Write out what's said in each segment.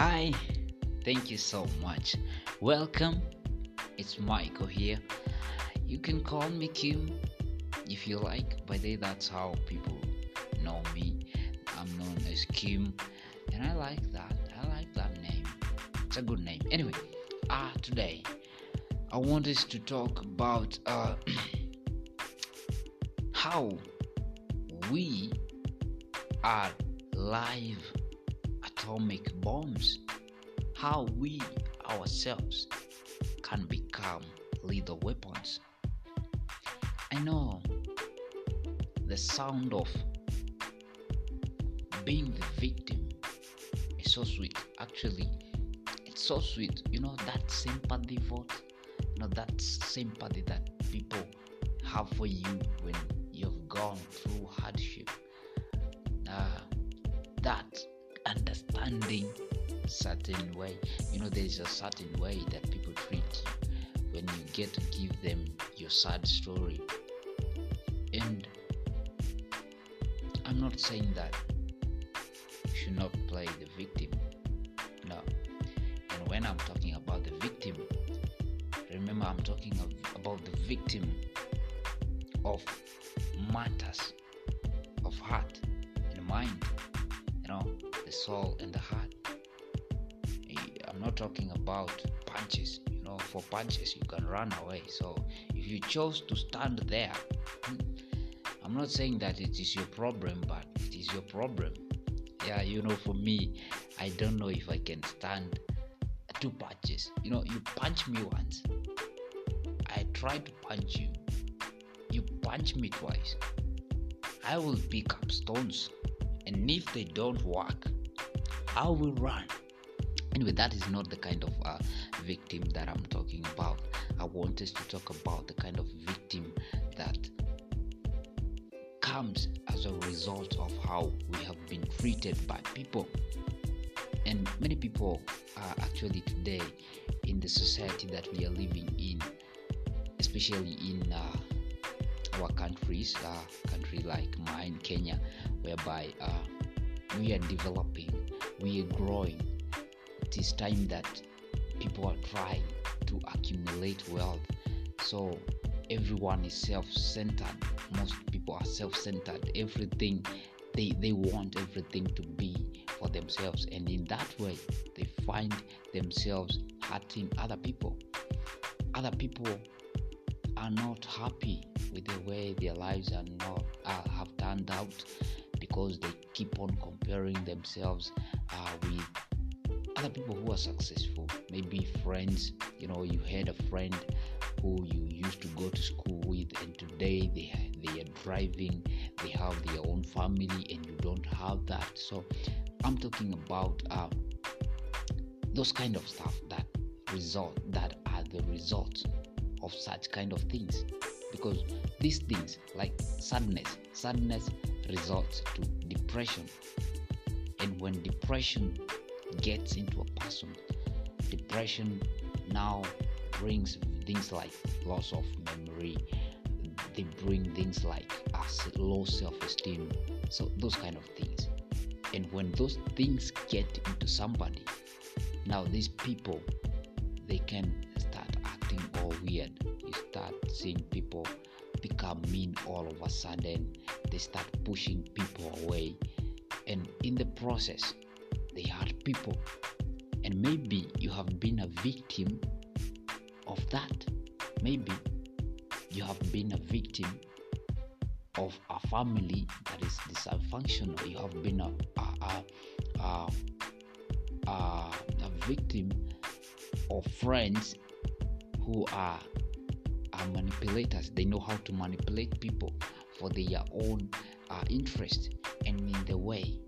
Hi, thank you so much. Welcome. It's Michael here. You can call me Kim if you like. By the way, that's how people know me. I'm known as Kim, and I like that. I like that name. It's a good name. Anyway, ah, today I want us to talk about uh, how we are live atomic bombs, how we ourselves can become lethal weapons. I know the sound of being the victim is so sweet. Actually, it's so sweet. You know, that sympathy vote, you know, that sympathy that people have for you when you've gone through hardship. Uh, that certain way. You know there's a certain way that people treat you when you get to give them your sad story. And i'm not saying that you should not play the victim. No. And when i'm talking about the victim remember i'm talking about the victim of matters of heart and mind the soul and the heart. Eh, I'm not talking about punches you know for punches you can run away. So if you chose to stand there hmm, i'm not saying that it is your problem but it is your problem. Yeah you know for me i don't know if i can stand two punches. You know you punch me once i try to punch you. You punch me twice i will pick up stones and if they don't work i will run. Anyway that is not the kind of uh, victim that i'm talking about. I want us to talk about the kind of victim that comes as a result of how we have been treated by people. And many people are actually today in the society that we are living in especially in uh, our countries uh, country like mine kenya whereby uh, we are developing we are growing it is time that people are trying to accumulate wealth. So everyone is self-centered. Most people are self-centered. Everything they they want everything to be for themselves. And in that way they find themselves hurting other people. Other people are not happy with the way their lives are not uh, have turned out because they keep on comparing themselves uh, with other people who are successful. Maybe friends you know you had a friend who you used to go to school with and today they they are driving they have their own family and you don't have that. So i'm talking about uh, those kind of stuff that result that are the results of such kind of things. Because these things like sadness sadness results to depression. And when depression gets into a person depression now brings things like loss of memory. They bring things like uh, low self-esteem. So those kind of things. And when those things get into somebody now these people they can start acting all weird. You start seeing people become mean all of a sudden they start pushing people away. And in the process they hurt people. And maybe you have been a victim of that. Maybe you have been a victim of a family that is dysfunctional. You have been a, a, a, a, a victim of friends who are, are manipulators. They know how to manipulate people for their own uh, interest and in the way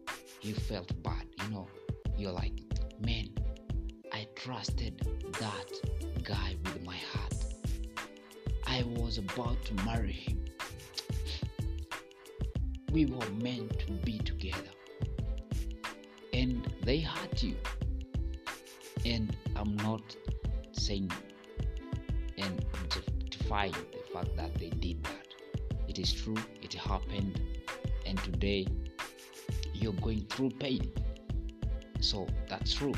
you felt bad you know. You're like man i trusted that guy with my heart. I was about to marry him. We were meant to be together. And they hurt you. And i'm not saying and the fact that they did that it is true it happened and today you're going through pain So that's true.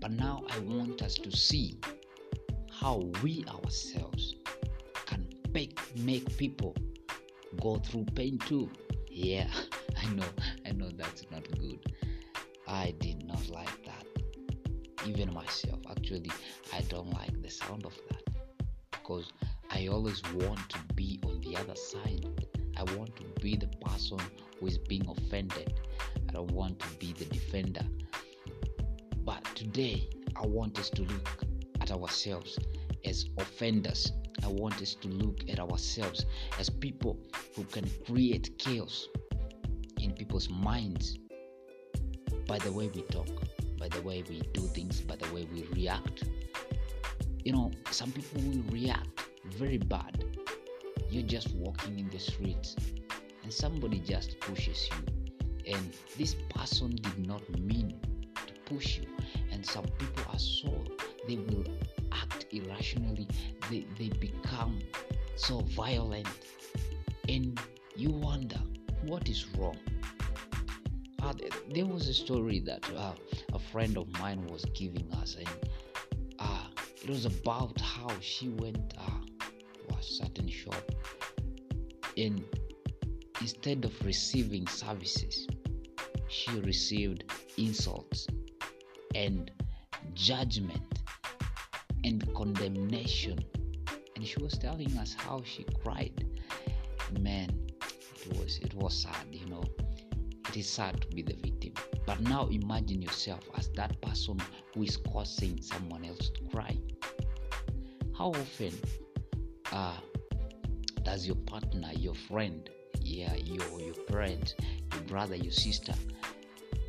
But now I want us to see how we ourselves can make, make people go through pain too. Yeah, I know, I know that's not good. I did not like that. Even myself, actually, I don't like the sound of that because I always want to be on the other side. I want to be the person who is being offended. I don't want to be the defender. But today, I want us to look at ourselves as offenders. I want us to look at ourselves as people who can create chaos in people's minds by the way we talk, by the way we do things, by the way we react. You know, some people will react very bad. You're just walking in the streets and somebody just pushes you, and this person did not mean to push you. And some people are so they will act irrationally, they, they become so violent, and you wonder what is wrong. Uh, there was a story that uh, a friend of mine was giving us, and uh, it was about how she went uh, a certain shop, and instead of receiving services, she received insults and judgment and condemnation. And she was telling us how she cried. Man, it was it was sad, you know. It is sad to be the victim. But now imagine yourself as that person who is causing someone else to cry. How often uh, does your partner, your friend, yeah, your your parent, your brother, your sister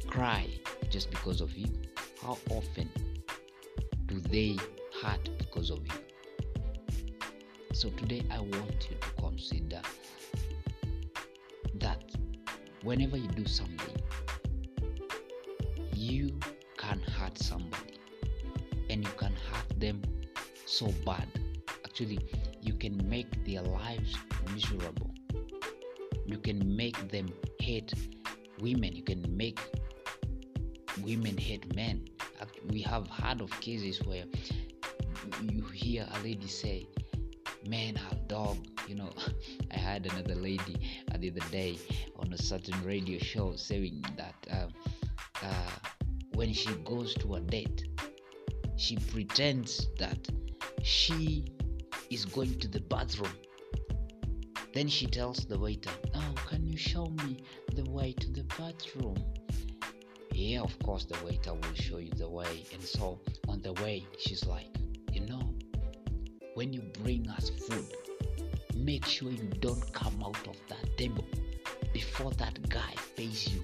cry just because of you? How often do they hurt because of you? So today I want you to consider that whenever you do something, you can hurt somebody and you can hurt them so bad. Actually, make their lives miserable. You can make them hate women. You can make women hate men. We have heard of cases where you hear a lady say, Men are dog. You know, I had another lady the other day on a certain radio show saying that uh, uh, when she goes to a date, she pretends that she is going to the bathroom. Then she tells the waiter, Oh, can you show me the way to the bathroom? Yeah, of course, the waiter will show you the way. And so on the way, she's like, You know, when you bring us food, make sure you don't come out of that table before that guy pays you.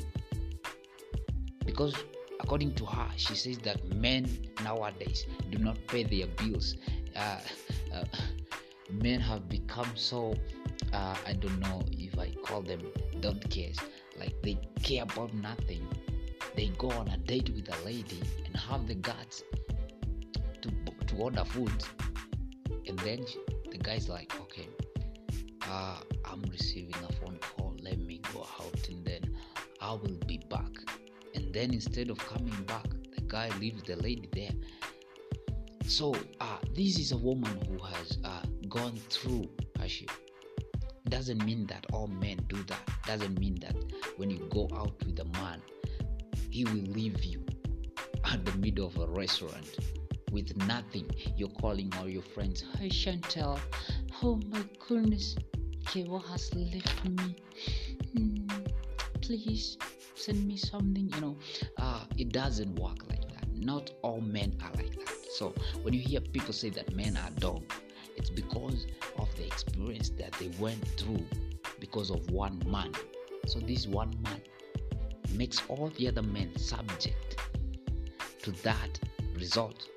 Because according to her, she says that men nowadays do not pay their bills. Uh, uh, men have become so, uh, I don't know if I call them don't cares. Like they care about nothing. They go on a date with a lady and have the guts to, to order food. And then the guy's like, okay, uh, I'm receiving a phone call. Let me go out and then I will be back. And then instead of coming back, the guy leaves the lady there. So uh, this is a woman who has uh, gone through hardship. Doesn't mean that all men do that. Doesn't mean that when you go out with a man, he will leave you at the middle of a restaurant with nothing. You're calling all your friends. Hi Chantel. Oh my goodness. Kewa has left me. Hmm. Please send me something. You know, uh, it doesn't work like that. Not all men are like that. So when you hear people say that men are dumb, it's because of the experience that they went through because of one man. So this one man makes all the other men subject to that result,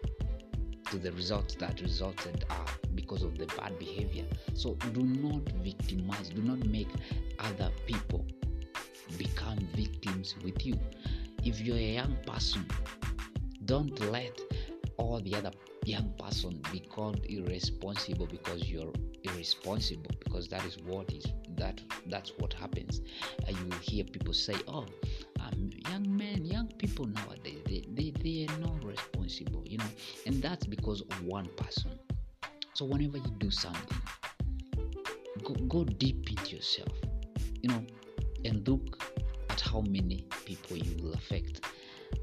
to the results that resulted uh, because of the bad behavior. So do not victimize, do not make other people become victims with you. If you're a young person, don't let all the other young person be called irresponsible because you're irresponsible because that is what is that that's what happens. Uh, you hear people say oh yeah young men young people nowadays they, they, they are not responsible you know? And that's because of one person. So whenever you do something go, go deep into yourself you know? And look at how many people you will affect.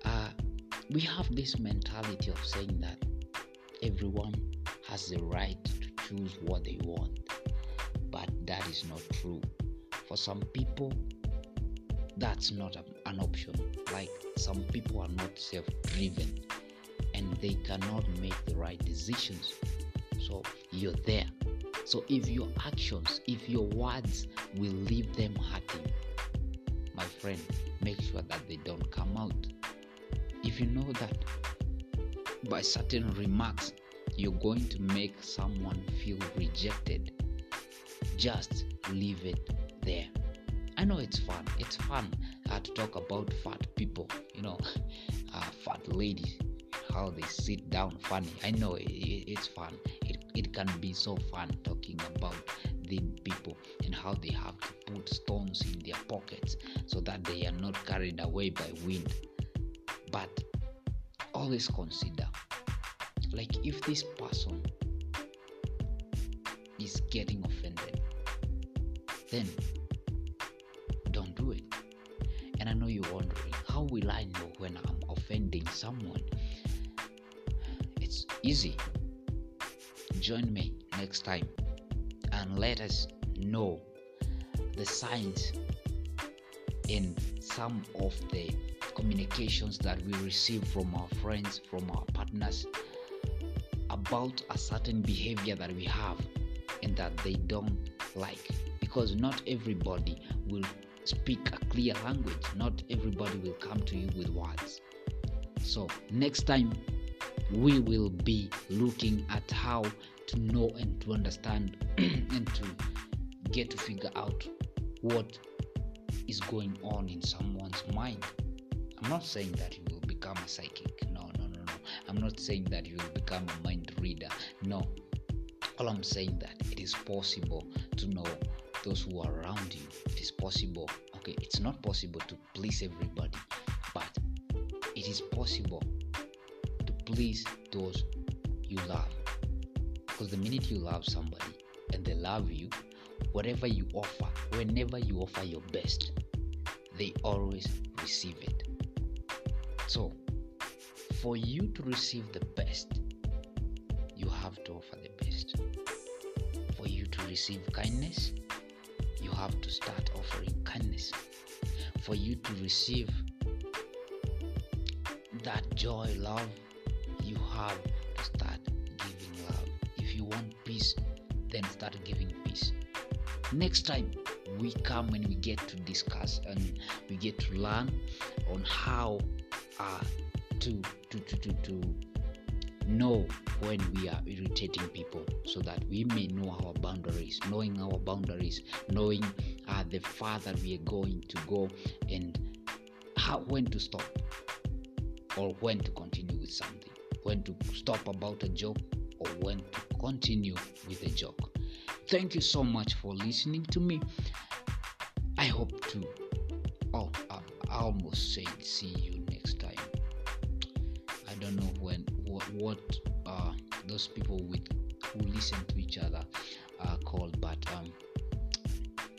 Uh, we have this mentality of saying that everyone has the right to choose what they want but that is not true. For some people that's not a, an option. Like some people are not self-driven and they cannot make the right decisions. So you're there. So if your actions if your words will leave them hurting my friend make sure that they don't come out if you know that by certain remarks you're going to make someone feel rejected just leave it there. I know it's fun. It's fun uh, to talk about fat people you know uh, fat ladies how they sit down funny. I know it, it's fun. It, it can be so fun talking about thin people and how they have to put stones in their pockets so that they are not carried away by wind but always consider like if this person is getting offended then don't do it. And i know you're wondering how will i know when i'm offending someone? It's easy. Join me next time and let us know the signs in some of the communications that we receive from our friends, from our partners about a certain behavior that we have and that they don't like. Because not everybody will speak a clear language, not everybody will come to you with words. So, next time we will be looking at how to know and to understand and to get to figure out what is going on in someone's mind. I'm not saying that you will become a psychic. No, no, no, no. I'm not saying that you will become a mind reader. No. All I'm saying that it is possible to know those who are around you. It is possible. Okay, it's not possible to please everybody, but it is possible to please those you love. Because the minute you love somebody and they love you, whatever you offer, whenever you offer your best, they always receive it. So, for you to receive the best, you have to offer the best. For you to receive kindness, you have to start offering kindness. For you to receive that joy, love, you have to start giving love. If you want peace, then start giving peace. Next time we come and we get to discuss and we get to learn on how uh, to, to, to, to, to know when we are irritating people so that we may know our boundaries knowing our boundaries knowing uh, the farther we are going to go and how when to stop or when to continue with something when to stop about a joke or when to continue with a joke. Thank you so much for listening to me. I hope to oh I almost said see you what, uh, those people with who listen to each other are called but um,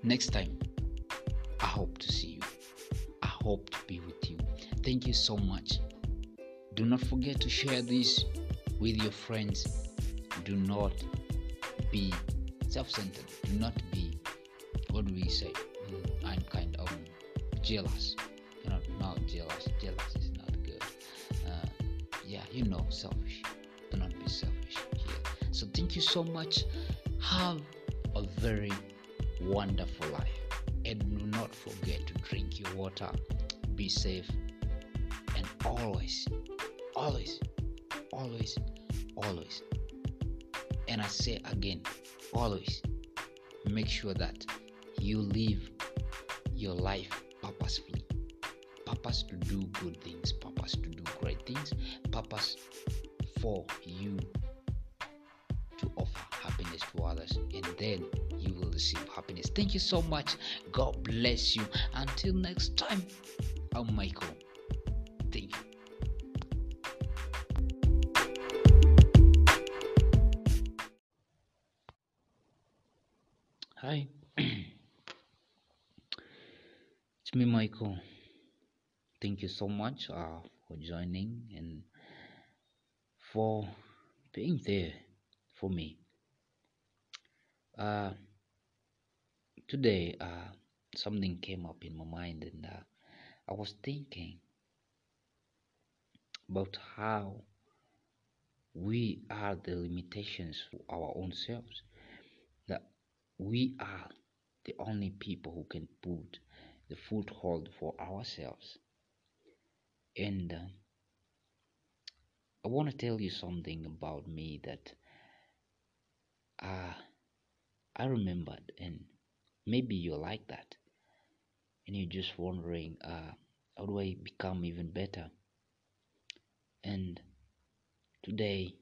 next time i hope to see you. I hope to be with you. Thank you so much. Do not forget to share this with your friends. Do not be self-centered. Do not be what do we say? Mm, i'm kind of jealous. You know not jealous. Jealous is not good. Uh, yeah you know selfish you so much. Have a very wonderful life. And do not forget to drink your water. Be safe. And always always always always. And i say again always make sure that you live your life purposefully. Purpose to do good things purpose to do great things purpose for you then you will receive happiness thank you so much god bless you until next time I'm Michael. Thank you. Hi, it's me, Michael. Thank you so much uh, for joining and for being there for me. Uh, today, uh, something came up in my mind, and uh, I was thinking about how we are the limitations of our own selves. That we are the only people who can put the foothold for ourselves. And uh, I want to tell you something about me that uh, I remembered, and maybe you're like that, and you're just wondering, uh, how do I become even better? And today,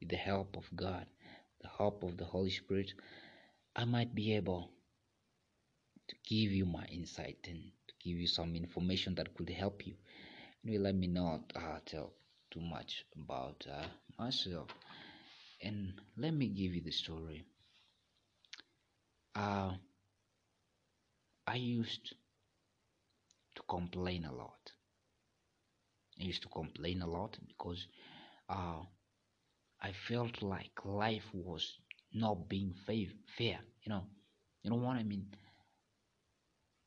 with the help of God, the help of the Holy Spirit, I might be able to give you my insight and to give you some information that could help you. Anyway, let me not uh, tell too much about uh, myself, and let me give you the story. Uh, I used to complain a lot. I used to complain a lot because uh, I felt like life was not being fa- fair. You know, you know what I mean.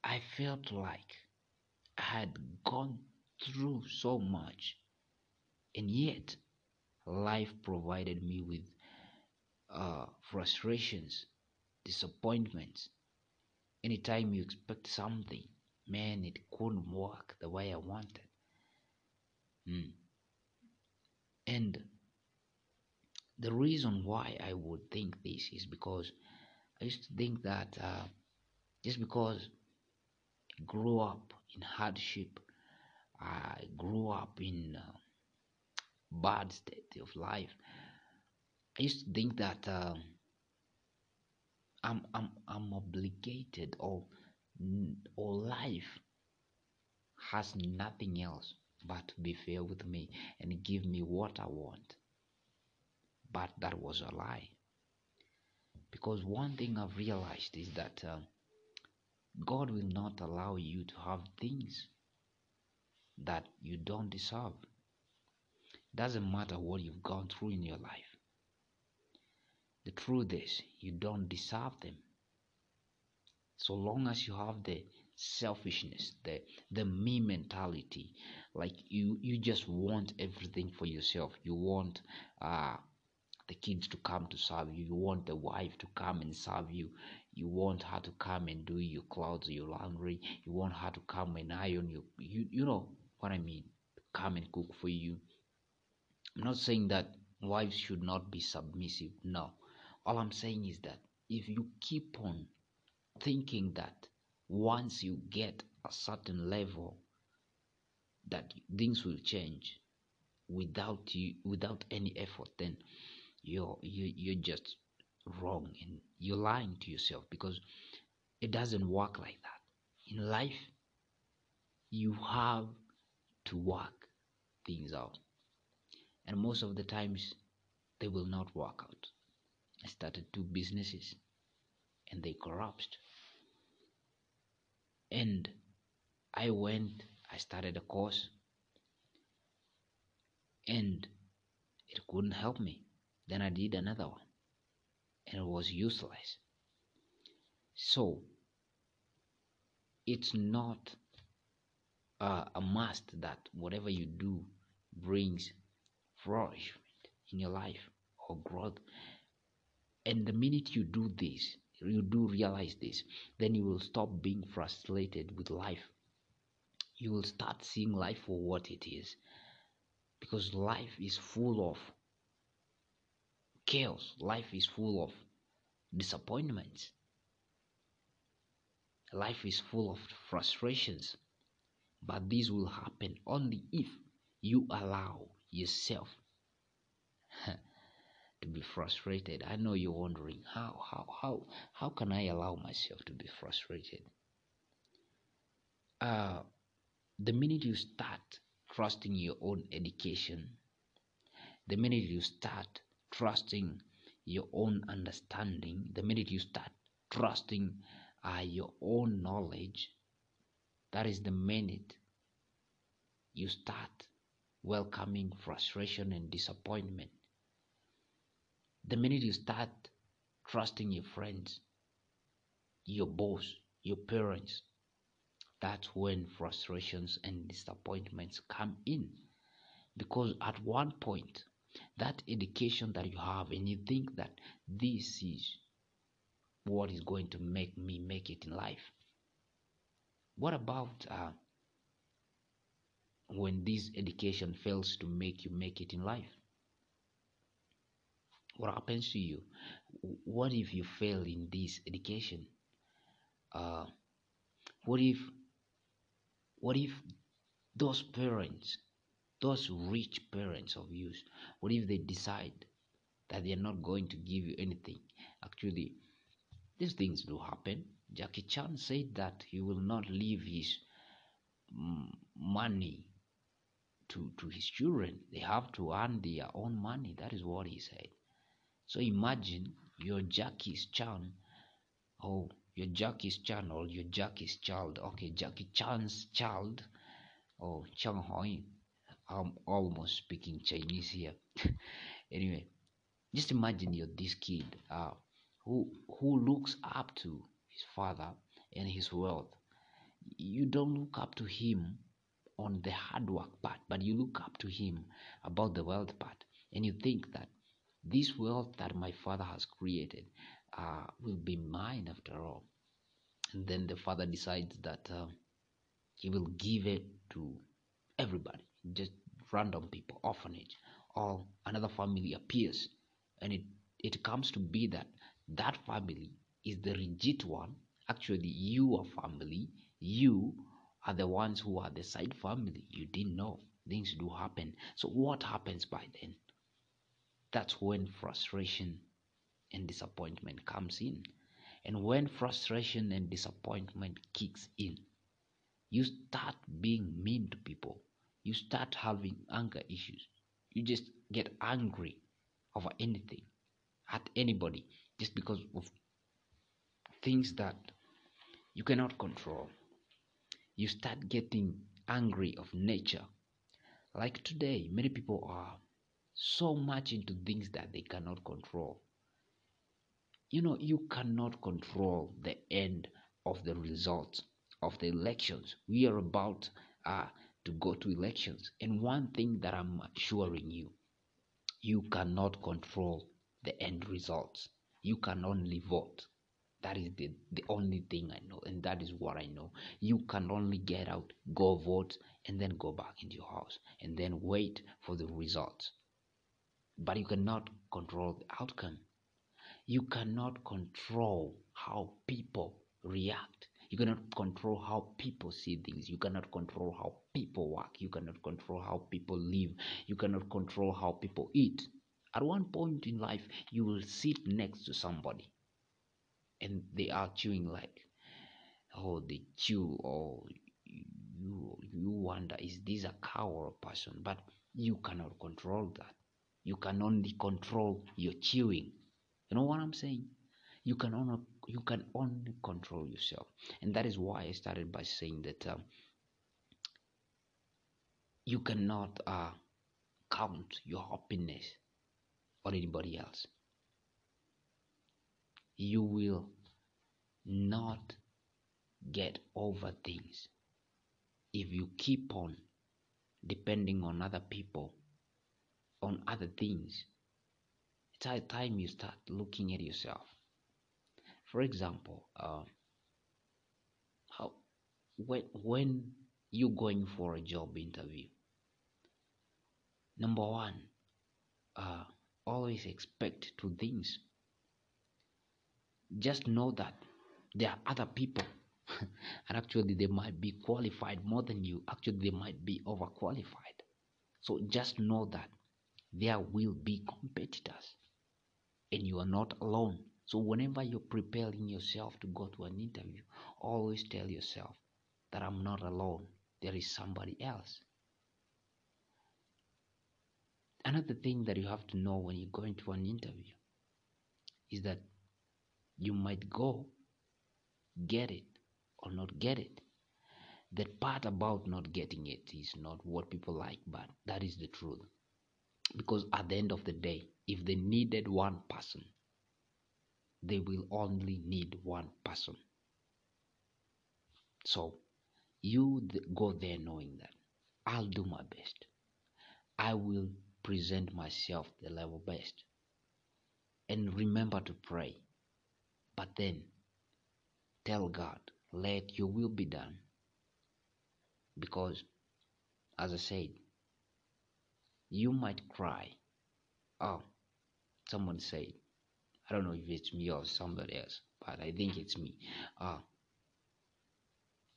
I felt like I had gone through so much, and yet life provided me with uh, frustrations, disappointments. Anytime you expect something, man, it couldn't work the way I wanted. Mm. And the reason why I would think this is because I used to think that uh, just because I grew up in hardship, I grew up in uh, bad state of life. I used to think that uh, I'm I'm I'm obligated or or life has nothing else but to be fair with me and give me what I want. But that was a lie. Because one thing I've realized is that uh, God will not allow you to have things that you don't deserve. Doesn't matter what you've gone through in your life. The truth is, you don't deserve them. So long as you have the selfishness, the the me mentality, like you you just want everything for yourself. You want uh the kids to come to serve you. You want the wife to come and serve you. You want her to come and do your clothes, your laundry. You want her to come and iron you. You you know what I mean? Come and cook for you. I'm not saying that wives should not be submissive. No. All I'm saying is that if you keep on thinking that once you get a certain level that things will change without you without any effort then you're you, you're just wrong and you're lying to yourself because it doesn't work like that. In life you have to work things out. And most of the times they will not work out started two businesses and they corrupt and i went i started a course and it couldn't help me. Then i did another one and it was useless. So it's not uh, a must that whatever you do brings flourishment in your life or growth and the minute you do this you do realize this then you will stop being frustrated with life. You will start seeing life for what it is. Because life is full of chaos. Life is full of disappointments. Life is full of frustrations. But this will happen only if you allow yourself to be frustrated i know you're wondering how how how how can i allow myself to be frustrated uh the minute you start trusting your own education, the minute you start trusting your own understanding, the minute you start trusting uh, your own knowledge, that is the minute you start welcoming frustration and disappointment. The minute you start trusting your friends, your boss, your parents, that's when frustrations and disappointments come in. Because at one point, that education that you have, and you think that this is what is going to make me make it in life. What about uh, when this education fails to make you make it in life? What happens to you? What if you fail in this education? Uh, what if what if those parents those rich parents of yours what if they decide that they are not going to give you anything? Actually these things do happen. Jackie chan said that he will not leave his mm, money to to his children. They have to earn their own money. That is what he said so imagine your Jackie Chan. Oh your Jackie Chan or your Jackie's child. Okay Jackie Chan's child. Oh Chang Hoi. I'm almost speaking Chinese here. Anyway just imagine you're this kid uh, who who looks up to his father and his wealth. You don't look up to him on the hard work part but you look up to him about the wealth part. And you think that this wealth that my father has created uh, will be mine after all. And then the father decides that uh, he will give it to everybody just random people orphanage or another family appears. And it it comes to be that that family is the legit one. Actually you are family. You are the ones who are the side family. You didn't know things do happen. So what happens by then that's when frustration and disappointment comes in. And when frustration and disappointment kicks in you start being mean to people. You start having anger issues. You just get angry over anything at anybody just because of things that you cannot control. You start getting angry of nature. Like today many people are so much into things that they cannot control. You know, you cannot control the end of the results of the elections. We are about uh, to go to elections. And one thing that I'm assuring you, you cannot control the end results. You can only vote. That is the, the only thing I know, and that is what I know. You can only get out, go vote, and then go back into your house, and then wait for the results but you cannot control the outcome. You cannot control how people react. You cannot control how people see things. You cannot control how people work. You cannot control how people live. You cannot control how people eat. At one point in life, you will sit next to somebody and they are chewing like, oh, they chew, or you, you wonder, is this a cow or a person? But you cannot control that you can only control your chewing. You know what i'm saying? You can only you can only control yourself. And that is why i started by saying that um, you cannot uh, count your happiness on anybody else. You will not get over things if you keep on depending on other people on other things, it's high time you start looking at yourself. For example, uh, how when when you're going for a job interview, number one, uh, always expect two things. Just know that there are other people, and actually they might be qualified more than you. Actually, they might be overqualified. So just know that there will be competitors and you are not alone. So, whenever you're preparing yourself to go to an interview, always tell yourself that I'm not alone. there is somebody else. Another thing that you have to know when you go into an interview is that you might go get it or not get it. That part about not getting it is not what people like, but that is the truth. Because at the end of the day, if they needed one person, they will only need one person. So you th- go there knowing that I'll do my best. I will present myself the level best. And remember to pray. But then tell God, let your will be done. Because, as I said, you might cry. Oh, someone said, I don't know if it's me or somebody else, but I think it's me. Uh,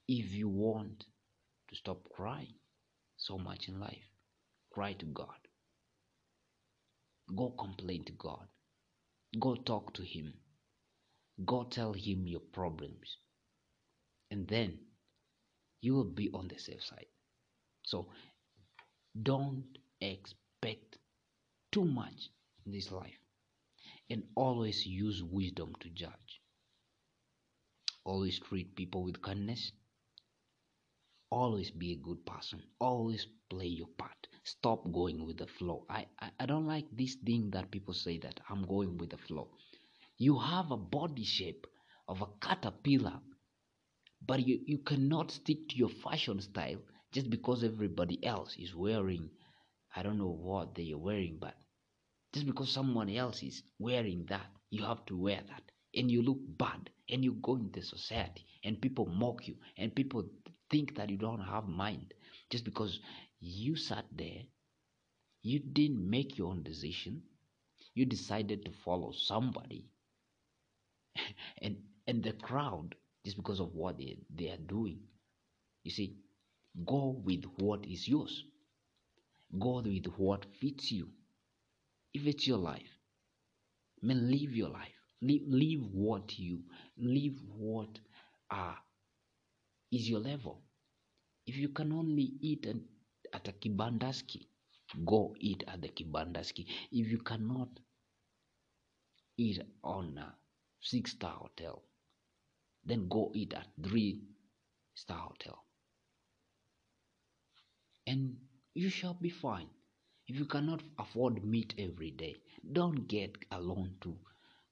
if you want to stop crying so much in life, cry to God. Go complain to God. Go talk to Him. Go tell Him your problems. And then you will be on the safe side. So don't expect too much in this life and always use wisdom to judge. Always treat people with kindness. Always be a good person. Always play your part. Stop going with the flow. I, I, I don't like this thing that people say that I'm going with the flow. You have a body shape of a caterpillar, but you, you cannot stick to your fashion style just because everybody else is wearing, I don't know what they are wearing, but just because someone else is wearing that, you have to wear that. And you look bad and you go into society and people mock you and people think that you don't have mind just because you sat there, you didn't make your own decision, you decided to follow somebody and and the crowd just because of what they, they are doing. You see, go with what is yours. Go with what fits you. If it's your life, man, live your life. Live, live what you live. What uh, is your level? If you can only eat at, at a kibandaski, go eat at the kibandaski. If you cannot eat on a six star hotel, then go eat at three star hotel, and you shall be fine. If you cannot afford meat every day, don't get a loan to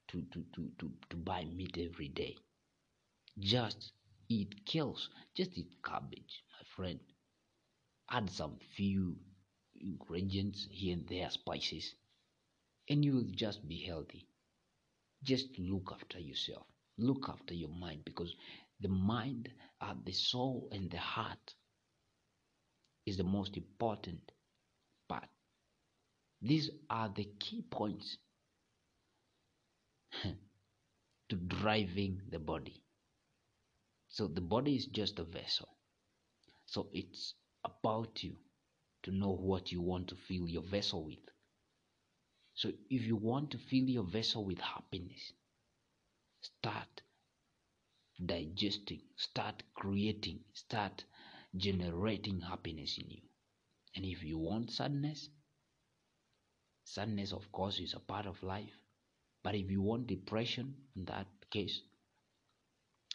to, to, to, to, to buy meat every day. Just eat kills. Just eat cabbage, my friend. Add some few ingredients here and there, spices, and you will just be healthy. Just look after yourself. Look after your mind because the mind, uh, the soul, and the heart is the most important part. These are the key points to driving the body. So the body is just a vessel. So it's about you to know what you want to fill your vessel with. So if you want to fill your vessel with happiness, start digesting, start creating, start generating happiness in you. And if you want sadness, sadness of course is a part of life. But if you want depression, in that case,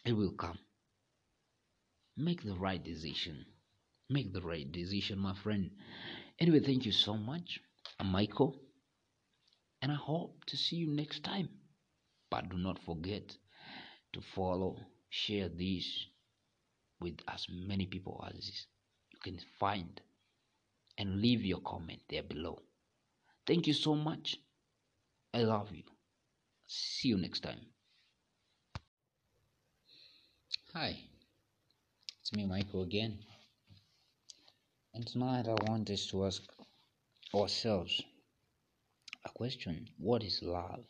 it will come. Make the right decision. Make the right decision, my friend. Anyway, thank you so much. I'm Michael, and I hope to see you next time. But do not forget to follow, share this with as many people as you can find, and leave your comment there below. Thank you so much. I love you. See you next time. Hi, it's me, Michael, again. And tonight I want us to ask ourselves a question What is love?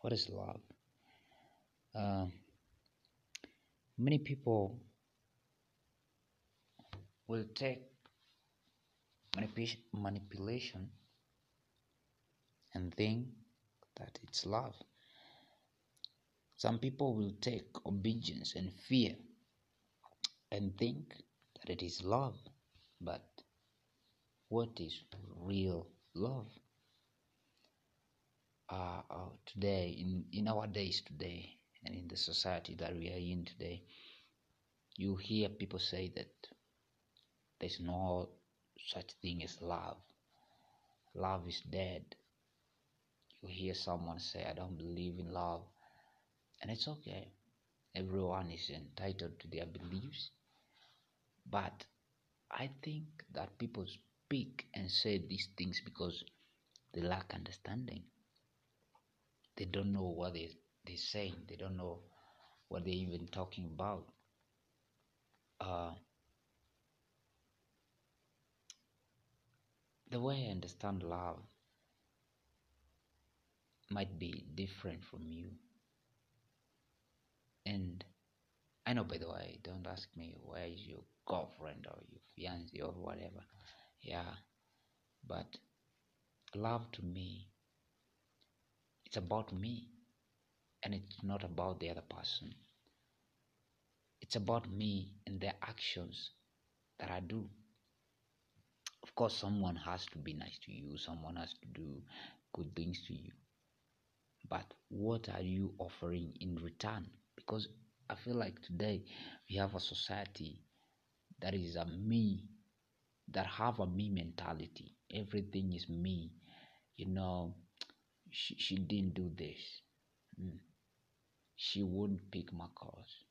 What is love? Uh, many people will take manipulation, manipulation and think that it's love. Some people will take obedience and fear and think that it is love. But what is real love? Uh, uh, today, in, in our days today, and in the society that we are in today, you hear people say that there's no such thing as love. Love is dead. You hear someone say, I don't believe in love. And it's okay. Everyone is entitled to their beliefs. But I think that people speak and say these things because they lack understanding. They don't know what they, they're saying, they don't know what they're even talking about. Uh, the way I understand love might be different from you. And I know, by the way, don't ask me where is your girlfriend or your fiance or whatever. Yeah, but love to me, it's about me and it's not about the other person. It's about me and the actions that I do. Of course, someone has to be nice to you, someone has to do good things to you. But what are you offering in return? Because I feel like today we have a society that is a me, that have a me mentality. Everything is me. You know, she, she didn't do this. Mm. She wouldn't pick my calls.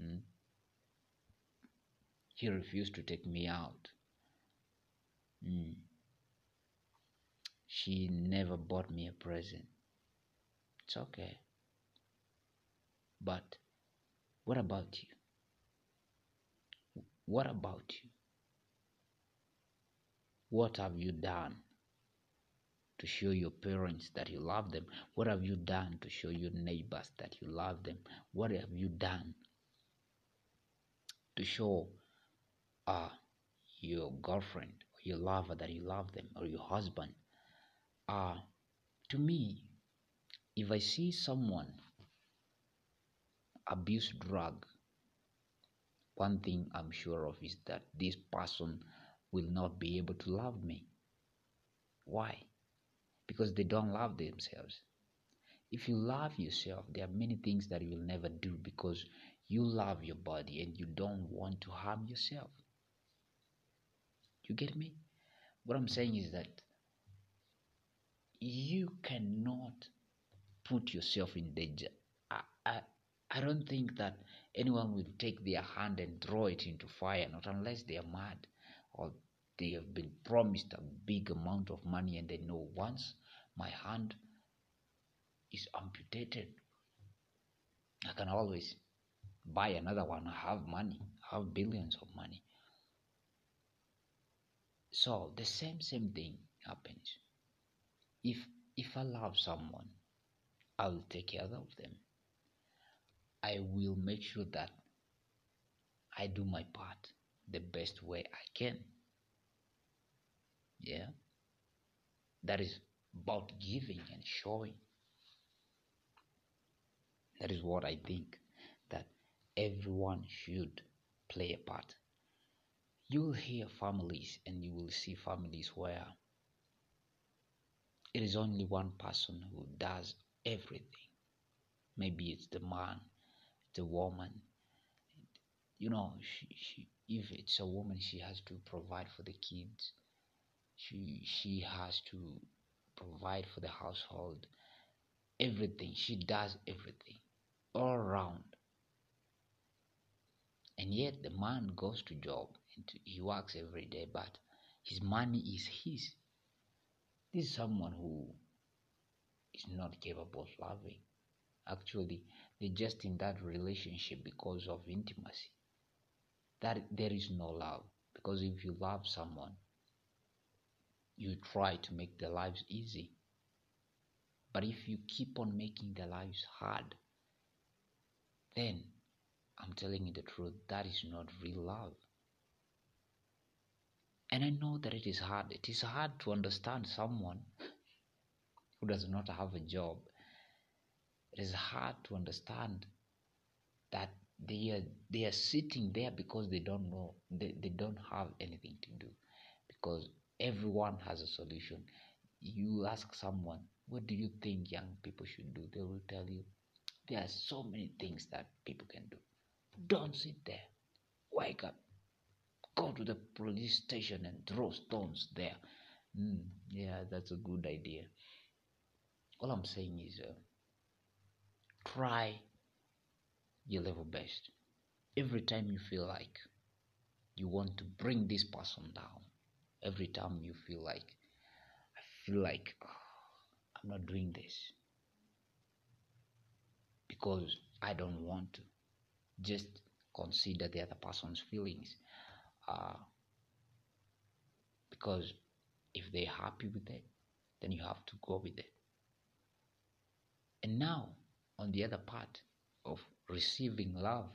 Mm. He refused to take me out. Mm. She never bought me a present. It's okay. But what about you? What about you? What have you done to show your parents that you love them? What have you done to show your neighbors that you love them? What have you done to show uh, your girlfriend or your lover that you love them or your husband? Uh, to me, if I see someone abuse drug, one thing I'm sure of is that this person will not be able to love me. Why? Because they don't love themselves. If you love yourself, there are many things that you will never do because you love your body and you don't want to harm yourself. You get me? What I'm saying is that you cannot put yourself in danger. I, I, I don't think that anyone will take their hand and throw it into fire, not unless they are mad or they have been promised a big amount of money and they know once my hand is amputated, I can always buy another one. I have money, I have billions of money. So the same same thing happens. If if I love someone, I will take care of them. I will make sure that I do my part the best way I can. Yeah. That is about giving and showing. That is what I think that everyone should play a part. You will hear families and you will see families where it is only one person who does everything. Maybe it's the man, the woman. You know, she, she, if it's a woman, she has to provide for the kids. She she has to provide for the household. Everything she does, everything all around. And yet the man goes to job and he works every day, but his money is his. This is someone who is not capable of loving. Actually, they're just in that relationship because of intimacy. That there is no love. Because if you love someone, you try to make their lives easy. But if you keep on making their lives hard, then I'm telling you the truth, that is not real love. And I know that it is hard. It is hard to understand someone who does not have a job. It is hard to understand that they are they are sitting there because they don't know they, they don't have anything to do because everyone has a solution. You ask someone what do you think young people should do? They will tell you there are so many things that people can do. Don't sit there. Wake up. Go to the police station and throw stones there. Mm, yeah that's a good idea. All i'm saying is uh, try your level best. Every time you feel like you want to bring this person down every time you feel like i feel like i'm not doing this. Because i don't want to. Just consider the other person's feelings. Uh, because if they're happy with it then you have to go with it. And now on the other part of receiving love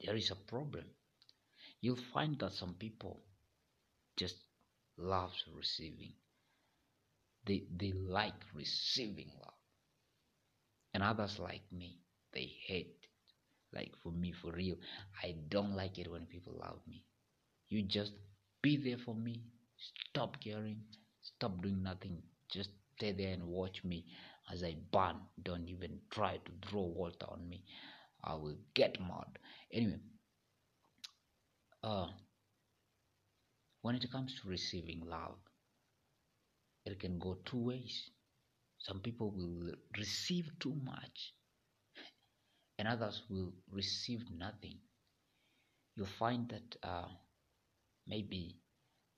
there is a problem. You'll find that some people just loves receiving. They they like receiving love. And others like me they hate it. Like for me for real i don't like it when people love me. You just be there for me stop caring stop doing nothing just stay there and watch me. As i burn don't even try to throw water on me. I will get mad. Anyway uh when it comes to receiving love it can go two ways. Some people will receive too much and others will receive nothing. You'll find that uh, maybe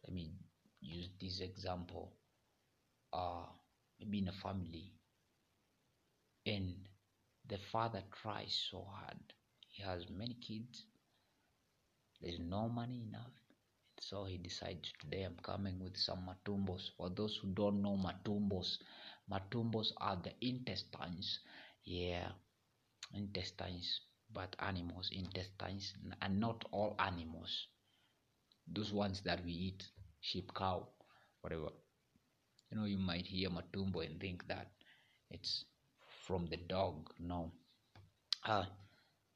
let me use this example uh, maybe in a family and the father tries so hard. He has many kids. There's no money enough so he decides today i'm coming with some matumbos. For those who don't know matumbos matumbos are the intestines. Yeah intestines but animals intestines and not all animals. Those ones that we eat sheep cow whatever. You know you might hear matumbo and think that it's from the dog. No. Uh,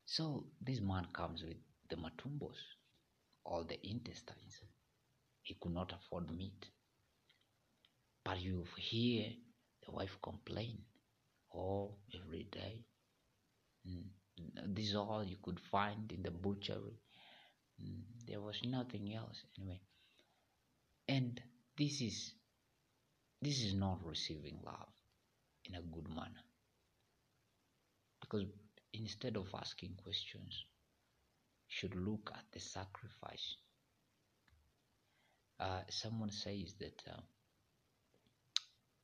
so this man comes with the matumbos all the intestines he could not afford meat but you hear the wife complain oh every day mm. this is all you could find in the butchery mm. there was nothing else anyway and this is this is not receiving love in a good manner because instead of asking questions should look at the sacrifice uh, someone says that uh,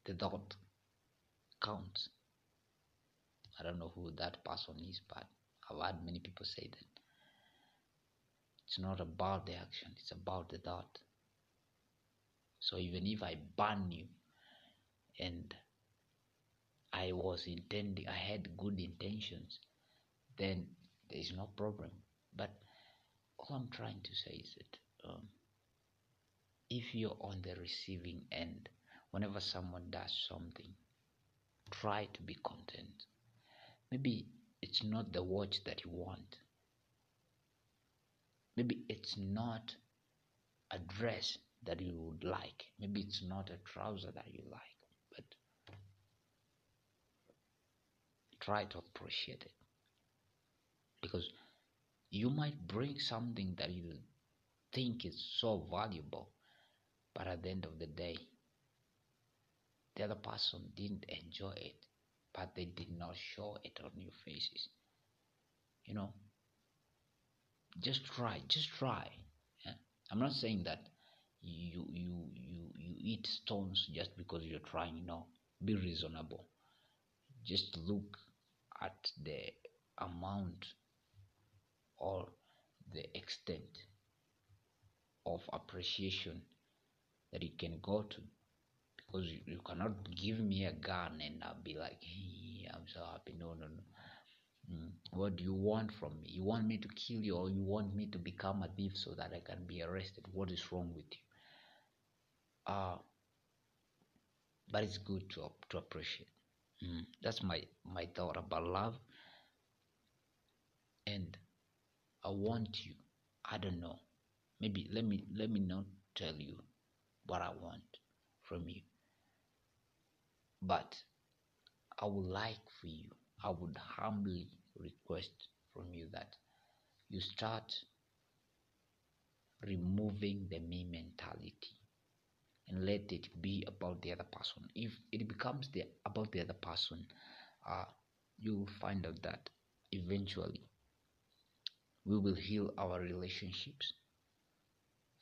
the dot counts i don't know who that person is but i've heard many people say that it's not about the action it's about the thought. so even if i ban you and I was intending, I had good intentions, then there is no problem. But all I'm trying to say is that um, if you're on the receiving end, whenever someone does something, try to be content. Maybe it's not the watch that you want. Maybe it's not a dress that you would like. Maybe it's not a trouser that you like. But try to appreciate it. Because you might bring something that you think is so valuable, but at the end of the day, the other person didn't enjoy it, but they did not show it on your faces. You know, just try, just try. Yeah? I'm not saying that you you you you eat stones just because you're trying. No, be reasonable. Just look at the amount or the extent of appreciation that it can go to. Because you, you cannot give me a gun and I'll be like hey, I'm so happy. No no no. Mm. what do you want from me? You want me to kill you or you want me to become a thief so that I can be arrested? What is wrong with you? Uh but it's good to to appreciate. Mm, that's my my thought about love. and I want you. I don't know. Maybe let me let me not tell you what I want from you. But I would like for you, I would humbly request from you that you start removing the me mentality and let it be about the other person. If it becomes the about the other person, uh, you will find out that eventually we will heal our relationships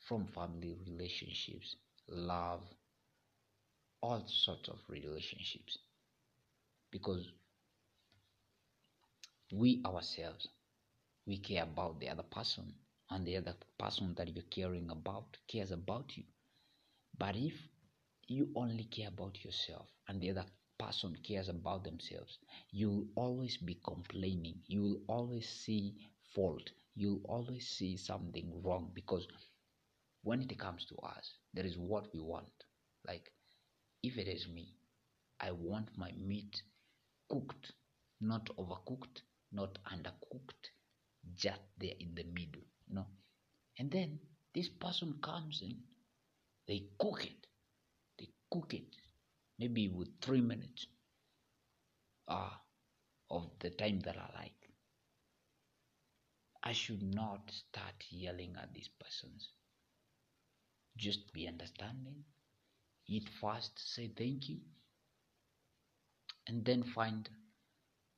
from family relationships, love, all sorts of relationships. Because we ourselves, we care about the other person, and the other person that you're caring about cares about you. But if you only care about yourself and the other person cares about themselves, you'll always be complaining. You'll always see fault. You'll always see something wrong because when it comes to us, there is what we want. Like, if it is me, I want my meat cooked, not overcooked, not undercooked, just there in the middle, you know. And then this person comes and they cook it. They cook it maybe with three minutes uh, of the time that I like. I should not start yelling at these persons. Just be understanding. Eat fast say thank you and then find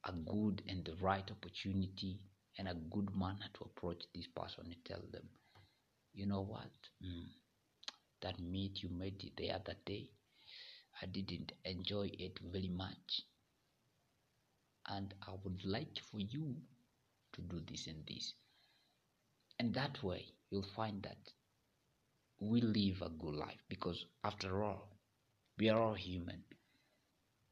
a good and the right opportunity and a good manner to approach this person and tell them you know what? Mm, that meat you made the other day i didn't enjoy it very much and i would like for you to do this and this. And that way you'll find that we live a good life because after all we are all human.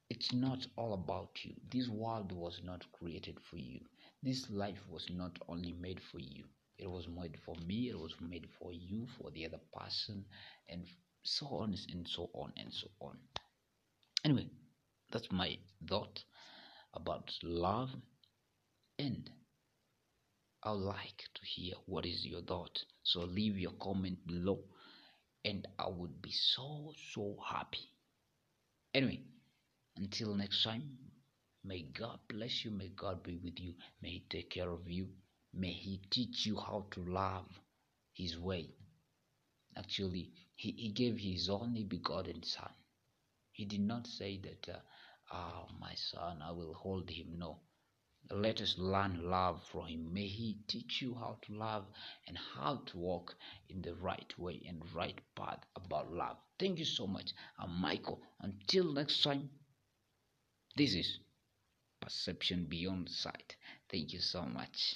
It's not all about you. This world was not created for you. This life was not only made for you. It was made for me. It was made for you for the other person and so on and so on and so on. Anyway that's my thought about love and I would like to hear what is your thought. So leave your comment below and I would be so so happy. Anyway, until next time, may God bless you, may God be with you, may He take care of you, may He teach you how to love His way. Actually, He, he gave His only begotten Son. He did not say that, uh, oh, my son, I will hold him. No. Let us learn love from Him. May He teach you how to love and how to walk in the right way and right path about love. Thank you so much. I'm Michael. Until next time, this is Perception Beyond Sight. Thank you so much.